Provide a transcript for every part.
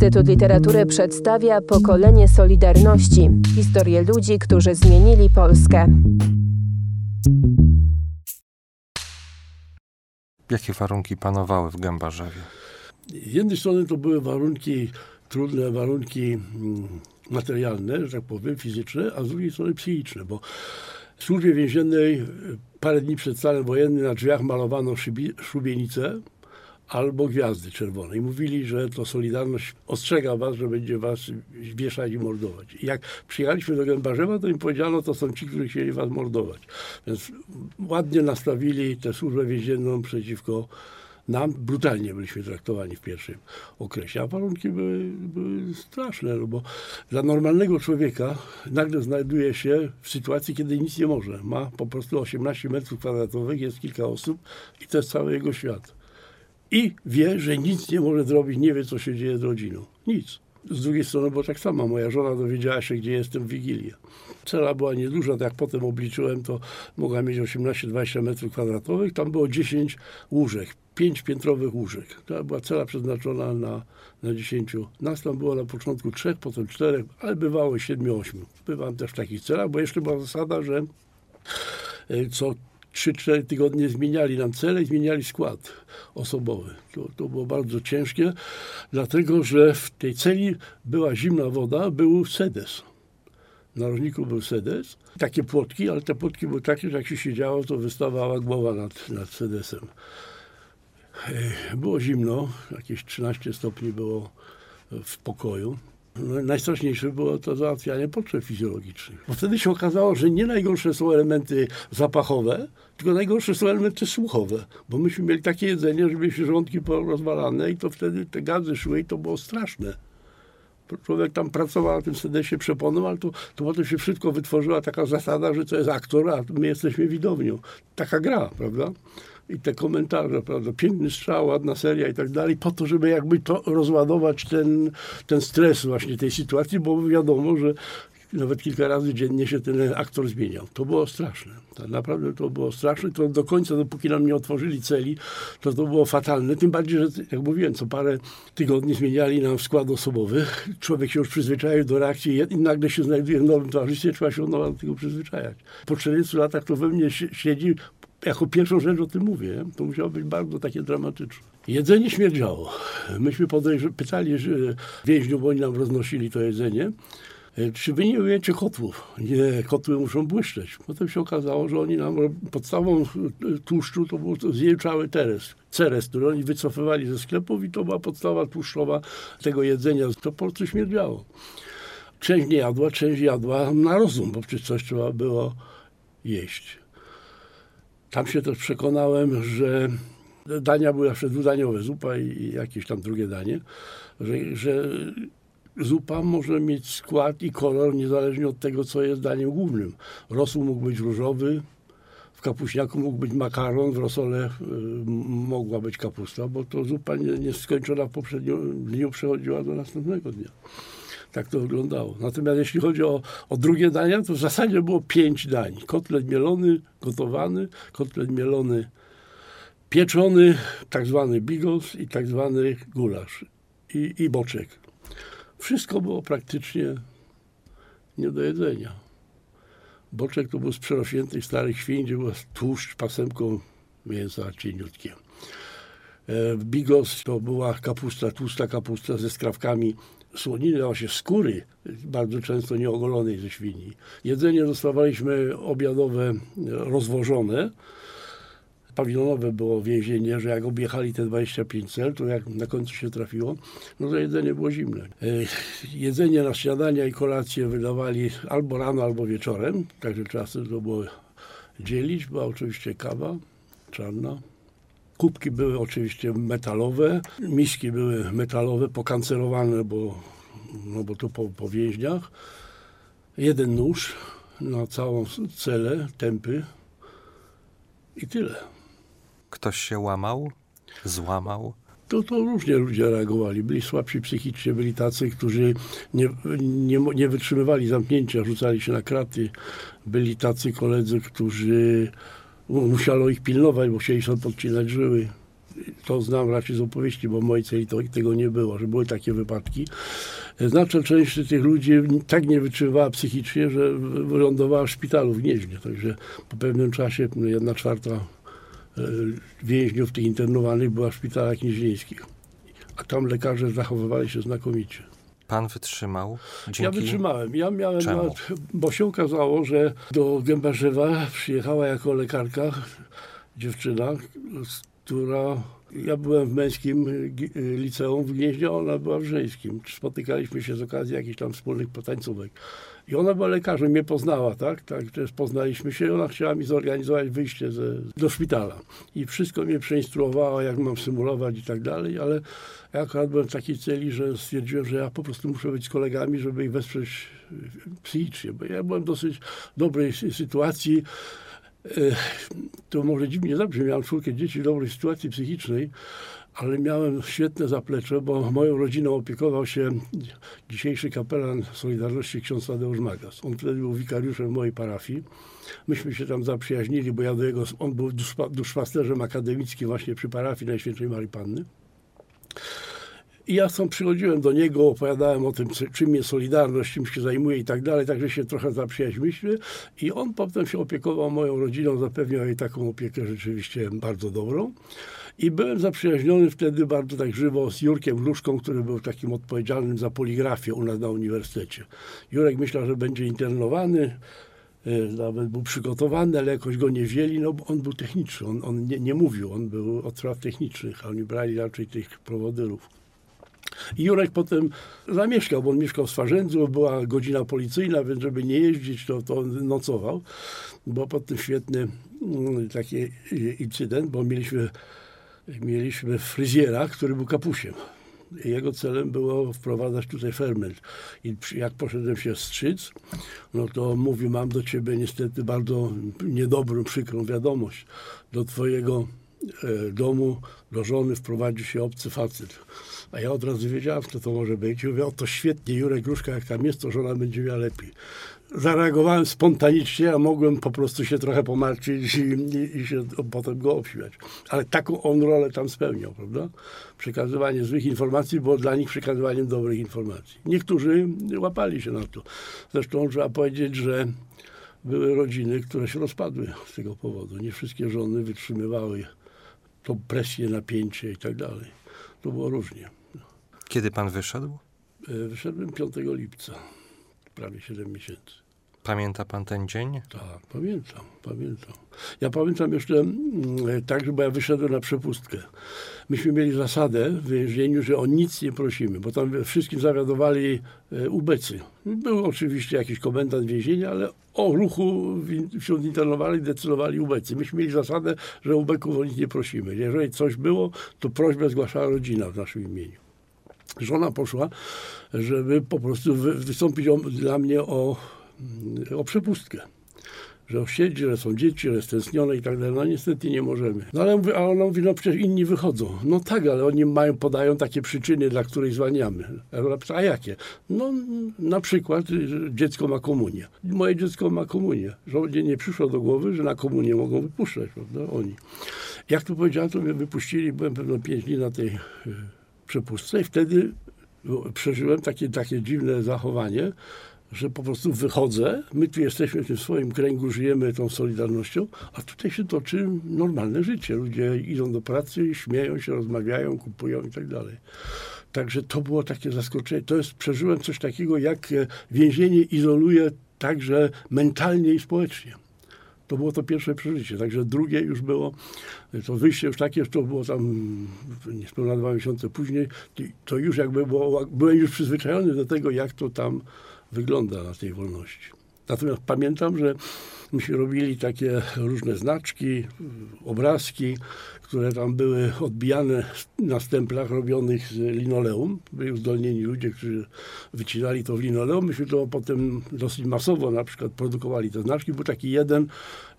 Instytut Literatury przedstawia pokolenie Solidarności historię ludzi, którzy zmienili Polskę. Jakie warunki panowały w Gębarzewie? Z jednej strony to były warunki, trudne warunki mm, materialne, że tak powiem, fizyczne, a z drugiej strony psychiczne, bo w służbie więziennej parę dni przed stanem wojennym na drzwiach malowano szubienicę albo gwiazdy czerwone. I mówili, że to Solidarność ostrzega was, że będzie was wieszać i mordować. Jak przyjechaliśmy do Gębarzewa, to im powiedziano, to są ci, którzy chcieli was mordować. Więc ładnie nastawili tę służbę więzienną przeciwko nam. Brutalnie byliśmy traktowani w pierwszym okresie, a warunki były, były straszne, no bo dla normalnego człowieka nagle znajduje się w sytuacji, kiedy nic nie może. Ma po prostu 18 metrów kwadratowych, jest kilka osób i to jest cały jego świat i wie, że nic nie może zrobić, nie wie, co się dzieje z rodziną. Nic. Z drugiej strony, bo tak samo moja żona dowiedziała się, gdzie jestem w Wigilię. Cela była nieduża, tak jak potem obliczyłem, to mogła mieć 18-20 metrów kwadratowych. Tam było 10 łóżek, 5 piętrowych łóżek. To była cela przeznaczona na, na 10. Nas tam było na początku trzech, potem czterech, ale bywało 7-8. Bywałem też w takich celach, bo jeszcze była zasada, że e, co 3-4 tygodnie zmieniali nam cele i zmieniali skład osobowy. To, to było bardzo ciężkie, dlatego że w tej celi była zimna woda, był sedes. Na rożniku był sedes, takie płotki, ale te płotki były takie, że jak się siedziało, to wystawała głowa nad, nad sedesem. Było zimno, jakieś 13 stopni było w pokoju. No, najstraszniejsze było to załatwianie potrzeb fizjologicznych. Bo wtedy się okazało, że nie najgorsze są elementy zapachowe, tylko najgorsze są elementy słuchowe. Bo myśmy mieli takie jedzenie, że mieliśmy żołądki porozwalane i to wtedy te gazy szły i to było straszne. Człowiek tam pracował na tym sedesie przeponą, ale to, to potem się wszystko wytworzyła taka zasada, że to jest aktor, a my jesteśmy widownią. Taka gra, prawda? I te komentarze, prawda, piękny strzał, ładna seria i tak dalej, po to, żeby jakby to rozładować ten, ten stres właśnie tej sytuacji, bo wiadomo, że nawet kilka razy dziennie się ten aktor zmieniał. To było straszne. To naprawdę to było straszne. To do końca, dopóki nam nie otworzyli celi, to to było fatalne. Tym bardziej, że jak mówiłem, co parę tygodni zmieniali nam skład osobowy. Człowiek się już przyzwyczaił do reakcji i nagle się znajduje w nowym towarzystwie, trzeba się od nowa do tego przyzwyczajać. Po 40 latach to we mnie siedzi jako pierwszą rzecz o tym mówię, to musiało być bardzo takie dramatyczne. Jedzenie śmierdziało. Myśmy pytali że więźniów, bo oni nam roznosili to jedzenie, e, czy wy nie umiecie kotłów? Nie, kotły muszą błyszczeć. Potem się okazało, że oni nam podstawą tłuszczu to był zjełczały teres, ceres, który oni wycofywali ze sklepów i to była podstawa tłuszczowa tego jedzenia. To po prostu śmierdziało. Część nie jadła, część jadła na rozum, bo przecież coś trzeba było jeść. Tam się też przekonałem, że dania były zawsze dwudaniowe, zupa i jakieś tam drugie danie, że, że zupa może mieć skład i kolor niezależnie od tego, co jest daniem głównym. Rosół mógł być różowy, w kapuśniaku mógł być makaron, w rosole y, mogła być kapusta, bo to zupa nieskończona w poprzednim dniu przechodziła do następnego dnia. Tak to wyglądało. Natomiast jeśli chodzi o, o drugie dania, to w zasadzie było pięć dań. Kotlet mielony, gotowany, kotlet mielony pieczony, tak zwany bigos i tak zwany gulasz i, i boczek. Wszystko było praktycznie nie do jedzenia. Boczek to był z przerośniętych starych świń, gdzie był tłuszcz pasemką mięsa cieniutkie. E, bigos to była kapusta, tłusta kapusta ze skrawkami słoniny, właśnie skóry, bardzo często nieogolonej ze świni. Jedzenie dostawaliśmy obiadowe rozwożone. Pawilonowe było więzienie, że jak objechali te 25 cel, to jak na końcu się trafiło, no to jedzenie było zimne. E, jedzenie na śniadania i kolację wydawali albo rano, albo wieczorem, także czasem to było dzielić. Była oczywiście kawa czarna, Kubki były oczywiście metalowe, miski były metalowe, pokancerowane, bo, no bo to po, po więźniach. Jeden nóż na całą celę, tępy i tyle. Ktoś się łamał? Złamał? To, to różnie ludzie reagowali. Byli słabsi psychicznie, byli tacy, którzy nie, nie, nie wytrzymywali zamknięcia, rzucali się na kraty. Byli tacy koledzy, którzy musiano ich pilnować, bo chcieli sobie podcinać żyły. to znam raczej z opowieści, bo mojej celi to, tego nie było, że były takie wypadki. Znaczna część tych ludzi tak nie wytrzymywała psychicznie, że wylądowała w szpitalu w Gnieźnie. Także po pewnym czasie jedna czwarta e, więźniów tych internowanych była w szpitalach gnieźnieńskich. A tam lekarze zachowywali się znakomicie. Pan wytrzymał? Dzięki... Ja wytrzymałem. Ja miałem, Czemu? bo się okazało, że do Gębarzewa przyjechała jako lekarka dziewczyna, która... Ja byłem w męskim liceum w Gnieźnie, ona była w żeńskim. Spotykaliśmy się z okazji jakichś tam wspólnych potańcówek. I ona była lekarzem, mnie poznała, tak? Tak, też poznaliśmy się ona chciała mi zorganizować wyjście ze, do szpitala. I wszystko mnie przeinstruowała, jak mam symulować i tak dalej, ale ja akurat byłem w takiej celi, że stwierdziłem, że ja po prostu muszę być z kolegami, żeby ich wesprzeć y, psychicznie, bo ja byłem w dosyć dobrej sy- sytuacji. Ech, To może dziwnie zabrzmi, miałem czwórkę dzieci w dobrej sytuacji psychicznej, ale miałem świetne zaplecze, bo moją rodziną opiekował się dzisiejszy kapelan Solidarności ksiądz Tadeusz Magas. On wtedy był wikariuszem mojej parafii. Myśmy się tam zaprzyjaźnili, bo ja do jego, on był duszpa- duszpasterzem akademickim właśnie przy parafii Najświętszej Marii Panny. I ja tam przychodziłem do niego, opowiadałem o tym, czy- czym jest Solidarność, czym się zajmuje i tak dalej, także się trochę zaprzyjaźniliśmy i on potem się opiekował moją rodziną, zapewniał jej taką opiekę rzeczywiście bardzo dobrą. I byłem zaprzyjaźniony wtedy bardzo tak żywo z Jurkiem Gluszką, który był takim odpowiedzialnym za poligrafię u nas na uniwersytecie. Jurek myślał, że będzie internowany, e, nawet był przygotowany, ale jakoś go nie wzięli, no bo on był techniczny, on, on nie, nie mówił, on był od spraw technicznych, a oni brali raczej tych prowodyrów. I Jurek potem zamieszkał, bo on mieszkał w Swarzędzu, była godzina policyjna, więc żeby nie jeździć, to, to nocował. Był potem świetny mm, taki incydent, bo mieliśmy, mieliśmy fryzjera, który był kapusiem. Jego celem było wprowadzać tutaj ferment. I jak poszedłem się strzyc, no to mówi, mam do ciebie niestety bardzo niedobrą, przykrą wiadomość. Do twojego domu, do żony wprowadził się obcy facet. A ja od razu wiedziałem, kto to może być. I mówię, o to świetnie, Jurek Gruszka, jak tam jest, to żona będzie miała lepiej. Zareagowałem spontanicznie, a mogłem po prostu się trochę pomartwić i, i, i się potem go obśmiać. Ale taką on rolę tam spełniał, prawda? Przekazywanie złych informacji było dla nich przekazywaniem dobrych informacji. Niektórzy łapali się na to. Zresztą trzeba powiedzieć, że były rodziny, które się rozpadły z tego powodu. Nie wszystkie żony wytrzymywały tą presję, napięcie i tak dalej. To było różnie. Kiedy pan wyszedł? E, Wyszedłem 5 lipca, prawie 7 miesięcy. Pamięta pan ten dzień? Tak, pamiętam, pamiętam. Ja pamiętam jeszcze mm, tak, że ja wyszedłem na przepustkę. Myśmy mieli zasadę w więzieniu, że o nic nie prosimy, bo tam wszystkim zawiadowali e, ubecy. Był oczywiście jakiś komendant więzienia, ale o ruchu wśród internowanych decydowali ubecy. Myśmy mieli zasadę, że ubeków o nic nie prosimy. Jeżeli coś było, to prośbę zgłaszała rodzina w naszym imieniu. Żona poszła, żeby po prostu wy- wystąpić dla mnie o, o przepustkę. Że siedzi, że są dzieci, że jest tęsknione i tak dalej. No niestety nie możemy. No ale mówię, a ona mówi, no przecież inni wychodzą. No tak, ale oni mają, podają takie przyczyny, dla których zwalniamy. A jakie? No na przykład dziecko ma komunię. Moje dziecko ma komunię. Żołdzie nie przyszło do głowy, że na komunię mogą wypuszczać, prawda? Oni. Jak to powiedziałem, to mnie wypuścili, byłem pewno pięć dni na tej y, przepustce i wtedy przeżyłem takie, takie dziwne zachowanie, że po prostu wychodzę, my tu jesteśmy w tym swoim kręgu, żyjemy tą solidarnością, a tutaj się toczy normalne życie. Ludzie idą do pracy, śmieją się, rozmawiają, kupują i tak dalej. Także to było takie zaskoczenie. To jest, przeżyłem coś takiego, jak e, więzienie izoluje także mentalnie i społecznie. To było to pierwsze przeżycie. Także drugie już było, to wyjście już takie, to było tam niespełna dwa miesiące później, to już jakby było, byłem już przyzwyczajony do tego, jak to tam wygląda na tej wolności. Natomiast pamiętam, że myśmy robili takie różne znaczki, obrazki, które tam były odbijane na stemplach robionych z linoleum. Byli uzdolnieni ludzie, którzy wycinali to w linoleum. Myśmy to potem dosyć masowo na przykład produkowali te znaczki. Był taki jeden,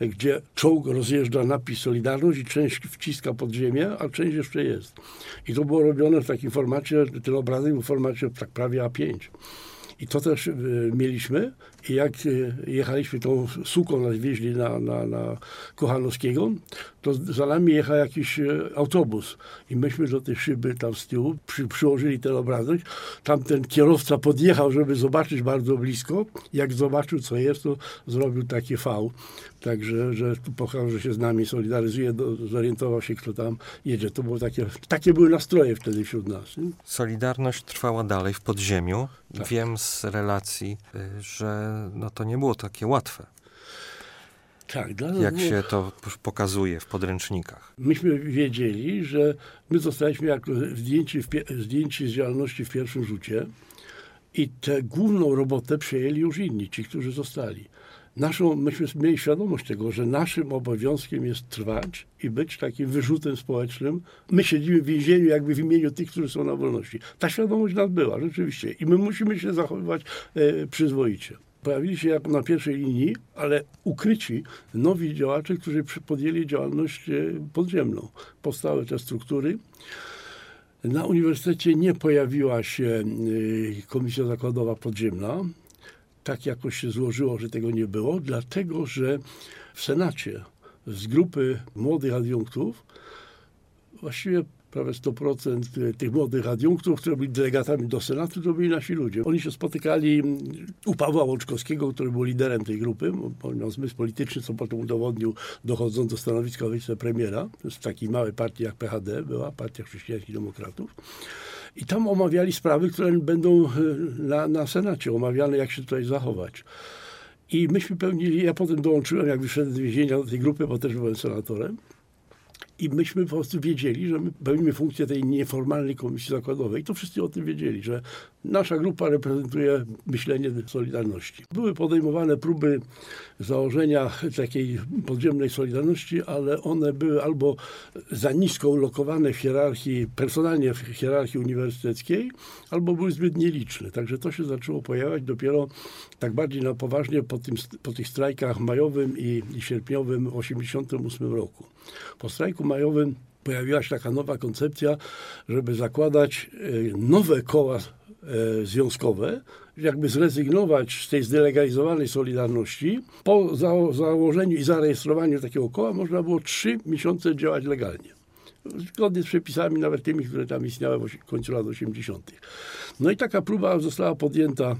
gdzie czołg rozjeżdża napis Solidarność i część wciska pod ziemię, a część jeszcze jest. I to było robione w takim formacie, ten obrazek był w formacie tak prawie A5. I to też y, mieliśmy. I jak y, jechaliśmy tą suką, nas wieźli na, na, na Kochanowskiego, to za nami jechał jakiś e, autobus i myśmy do tej szyby tam z tyłu przy, przyłożyli ten obrazek. Tam ten kierowca podjechał, żeby zobaczyć bardzo blisko. Jak zobaczył, co jest, to zrobił takie V. Także, że tu pokazał, że się z nami solidaryzuje, do, zorientował się, kto tam jedzie. To było takie, takie były nastroje wtedy wśród nas. Nie? Solidarność trwała dalej w podziemiu. Tak. Wiem z relacji, y, że no to nie było takie łatwe, Tak, dla nas jak było... się to pokazuje w podręcznikach. myśmy wiedzieli, że my zostaliśmy jako zdjęci, zdjęci z działalności w pierwszym rzucie i tę główną robotę przejęli już inni, ci, którzy zostali. Naszą, myśmy mieli świadomość tego, że naszym obowiązkiem jest trwać i być takim wyrzutem społecznym. My siedzimy w więzieniu jakby w imieniu tych, którzy są na wolności. Ta świadomość nas była, rzeczywiście. I my musimy się zachowywać e, przyzwoicie. Pojawili się jak na pierwszej linii, ale ukryci nowi działacze, którzy podjęli działalność e, podziemną. Powstały te struktury. Na uniwersytecie nie pojawiła się y, komisja zakładowa podziemna. Tak jakoś się złożyło, że tego nie było, dlatego że w Senacie z grupy młodych adiunktów właściwie prawie 100% tych młodych adiunktów, którzy byli delegatami do Senatu, to byli nasi ludzie. Oni się spotykali u Pawła Łączkowskiego, który był liderem tej grupy, miał zmysł polityczny, co potem udowodnił, dochodząc do stanowiska wicepremiera. To jest takiej małej partii jak PHD, była Partia Chrześcijańskich Demokratów. I tam omawiali sprawy, które będą e, na, na Senacie omawiane, jak się tutaj zachować. I myśmy pełnili, ja potem dołączyłem, jak wyszedłem z więzienia do tej grupy, bo też byłem senatorem. I myśmy po prostu wiedzieli, że my pełnimy funkcję tej nieformalnej komisji zakładowej. I to wszyscy o tym wiedzieli, że nasza grupa reprezentuje myślenie Solidarności. Były podejmowane próby założenia takiej podziemnej Solidarności, ale one były albo za nisko ulokowane w hierarchii, personalnie w hierarchii uniwersyteckiej, albo były zbyt nieliczne. Także to się zaczęło pojawiać dopiero tak bardziej na poważnie po, tym, po tych strajkach majowym i, i sierpniowym w 1988 roku. Po strajku majowym pojawiła się taka nowa koncepcja, żeby zakładać e, nowe koła związkowe, jakby zrezygnować z tej zdelegalizowanej Solidarności. Po za- założeniu i zarejestrowaniu takiego koła można było trzy miesiące działać legalnie. Zgodnie z przepisami, nawet tymi, które tam istniały w końcu lat 80. No i taka próba została podjęta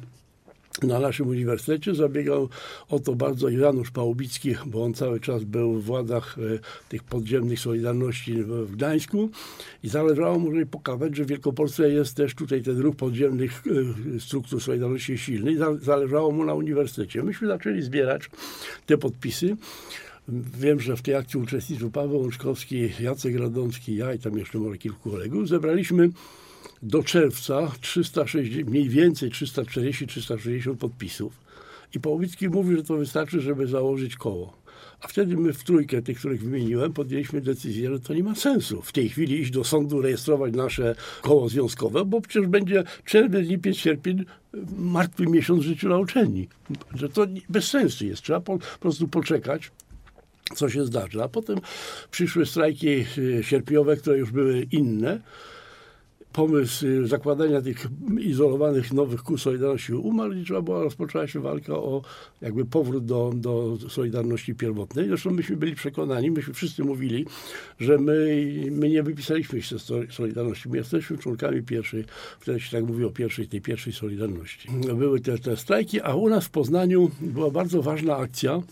na naszym uniwersytecie. Zabiegał o to bardzo Janusz Pałubicki, bo on cały czas był w władzach e, tych podziemnych Solidarności w Gdańsku i zależało mu, żeby pokazać, że w Wielkopolsce jest też tutaj ten ruch podziemnych e, struktur Solidarności silny zależało mu na uniwersytecie. Myśmy zaczęli zbierać te podpisy. Wiem, że w tej akcji uczestniczył Paweł Łączkowski, Jacek Radomski, ja i tam jeszcze może kilku kolegów. Zebraliśmy do czerwca 360, mniej więcej 340-360 podpisów. I Pałowicki mówi, że to wystarczy, żeby założyć koło. A wtedy my w trójkę, tych, których wymieniłem, podjęliśmy decyzję, że to nie ma sensu w tej chwili iść do sądu, rejestrować nasze koło związkowe, bo przecież będzie czerwiec, lipiec, sierpień, martwy miesiąc w życiu na uczelni. Że to bez sensu jest. Trzeba po, po prostu poczekać, co się zdarzy. A potem przyszły strajki y, sierpniowe, które już były inne. Pomysł y, zakładania tych izolowanych nowych kół Solidarności umarł i trzeba była, rozpoczęła się walka o jakby powrót do, do Solidarności pierwotnej. Zresztą myśmy byli przekonani, myśmy wszyscy mówili, że my, my nie wypisaliśmy się z Sol- Solidarności. My jesteśmy członkami pierwszej, wtedy się tak mówi o pierwszej, tej pierwszej Solidarności. Były te, te strajki, a u nas w Poznaniu była bardzo ważna akcja,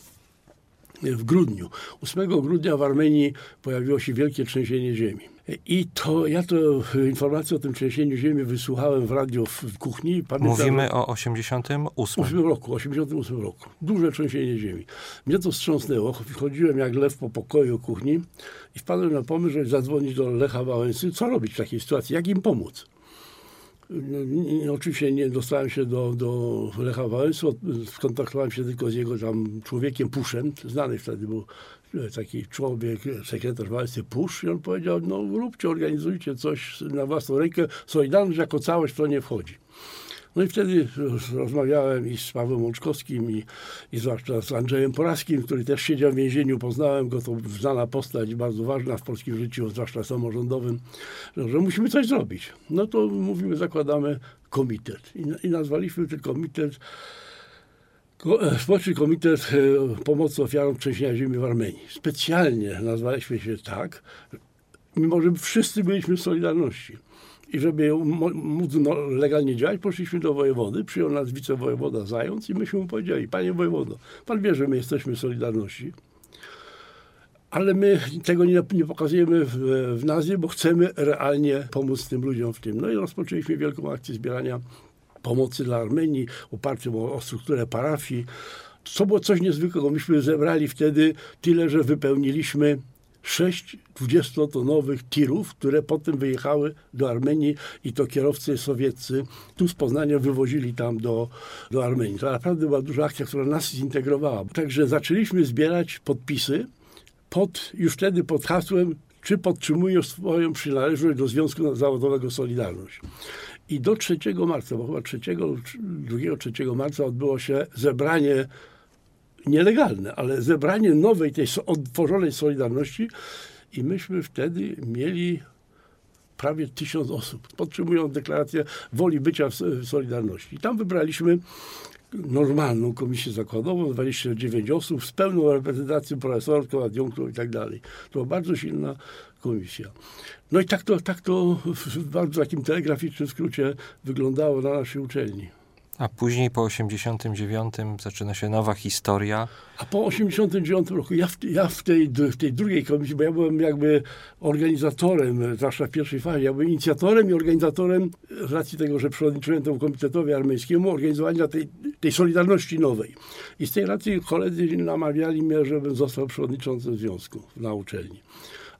w grudniu. 8 grudnia w Armenii pojawiło się wielkie trzęsienie ziemi. I to ja to e, informację o tym trzęsieniu ziemi wysłuchałem w radio w, kuchni. Pamiętam, Mówimy o 88. 8 roku, 88 roku. Duże trzęsienie ziemi. Mnie to wstrząsnęło. Chodziłem jak lew po pokoju kuchni i wpadłem na pomysł, żeby zadzwonić do Lecha Wałęsy. Co robić w takiej sytuacji? Jak im pomóc? No, oczywiście nie dostałem się do, do Lecha Wałęsy, skontaktowałem się tylko z jego tam człowiekiem Puszem, znany wtedy był taki człowiek, sekretarz Wałęsy Pusz i on powiedział, no róbcie, organizujcie coś na własną rękę, Solidarność jako całość w to nie wchodzi. No i wtedy roz- rozmawiałem i z Pawłem Łączkowskim i, i zwłaszcza z Andrzejem Poraskim, który też siedział w więzieniu. Poznałem go, to znana postać, bardzo ważna w polskim życiu, zwłaszcza samorządowym, że, musimy coś zrobić. No to mówimy, zakładamy komitet. I, i nazwaliśmy ten komitet Ko- Społeczny Komitet e, Pomocy Ofiarom Trzęsienia Ziemi w Armenii. Specjalnie nazwaliśmy się tak, mimo że wszyscy byliśmy w Solidarności. I żeby móc no, legalnie działać, poszliśmy do wojewody, przyjął nas wicewojewoda Zając i myśmy mu powiedzieli, panie wojewodo, pan wie, że my jesteśmy w Solidarności, ale my tego nie, nie pokazujemy w, w nazwie, bo chcemy realnie pomóc tym ludziom w tym. No i rozpoczęliśmy wielką akcję zbierania pomocy dla Armenii, opartym o, o strukturę parafii. Co było coś niezwykłego. Myśmy zebrali wtedy tyle, że wypełniliśmy sześć 20-tonowych tirów, które potem wyjechały do Armenii i to kierowcy sowieccy tu z Poznania wywozili tam do, do Armenii. To naprawdę była duża akcja, która nas zintegrowała. Także zaczęliśmy zbierać podpisy pod, już wtedy pod hasłem, czy podtrzymujesz swoją przynależność do Związku Zawodowego Solidarność. I do 3 marca, bo chyba 3, 2-3 marca odbyło się zebranie nielegalne, ale zebranie nowej, tej odtworzonej Solidarności i myśmy wtedy mieli prawie tysiąc osób, podtrzymując deklarację woli bycia w Solidarności. I tam wybraliśmy normalną komisję zakładową, 29 osób z pełną reprezentacją profesorską, adiunktów i tak dalej. To była bardzo silna komisja. No i tak to, tak to w bardzo takim telegraficznym skrócie wyglądało na naszej uczelni. A później po 89 zaczyna się nowa historia. A po 89 roku ja, w, ja w, tej, w tej drugiej komisji, bo ja byłem jakby organizatorem, zwłaszcza w pierwszej fazie, ja byłem inicjatorem i organizatorem z racji tego, że przewodniczyłem temu komitetowi armeńskiemu, organizowania tej, tej Solidarności Nowej. I z tej racji koledzy namawiali mnie, żebym został przewodniczącym związku na uczelni.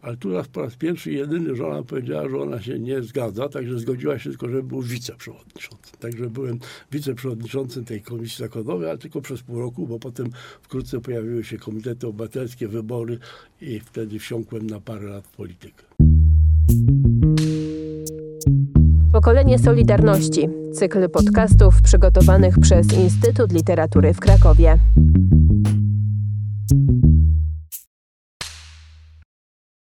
Ale tu raz po raz pierwszy jedyny żona powiedziała, że ona się nie zgadza, także zgodziła się tylko, żeby był wiceprzewodniczącym. Także byłem wiceprzewodniczącym tej komisji zakładowej, ale tylko przez pół roku, bo potem wkrótce pojawiły się komitety obywatelskie, wybory i wtedy wsiąkłem na parę lat w politykę. Pokolenie Solidarności. Cykl podcastów przygotowanych przez Instytut Literatury w Krakowie.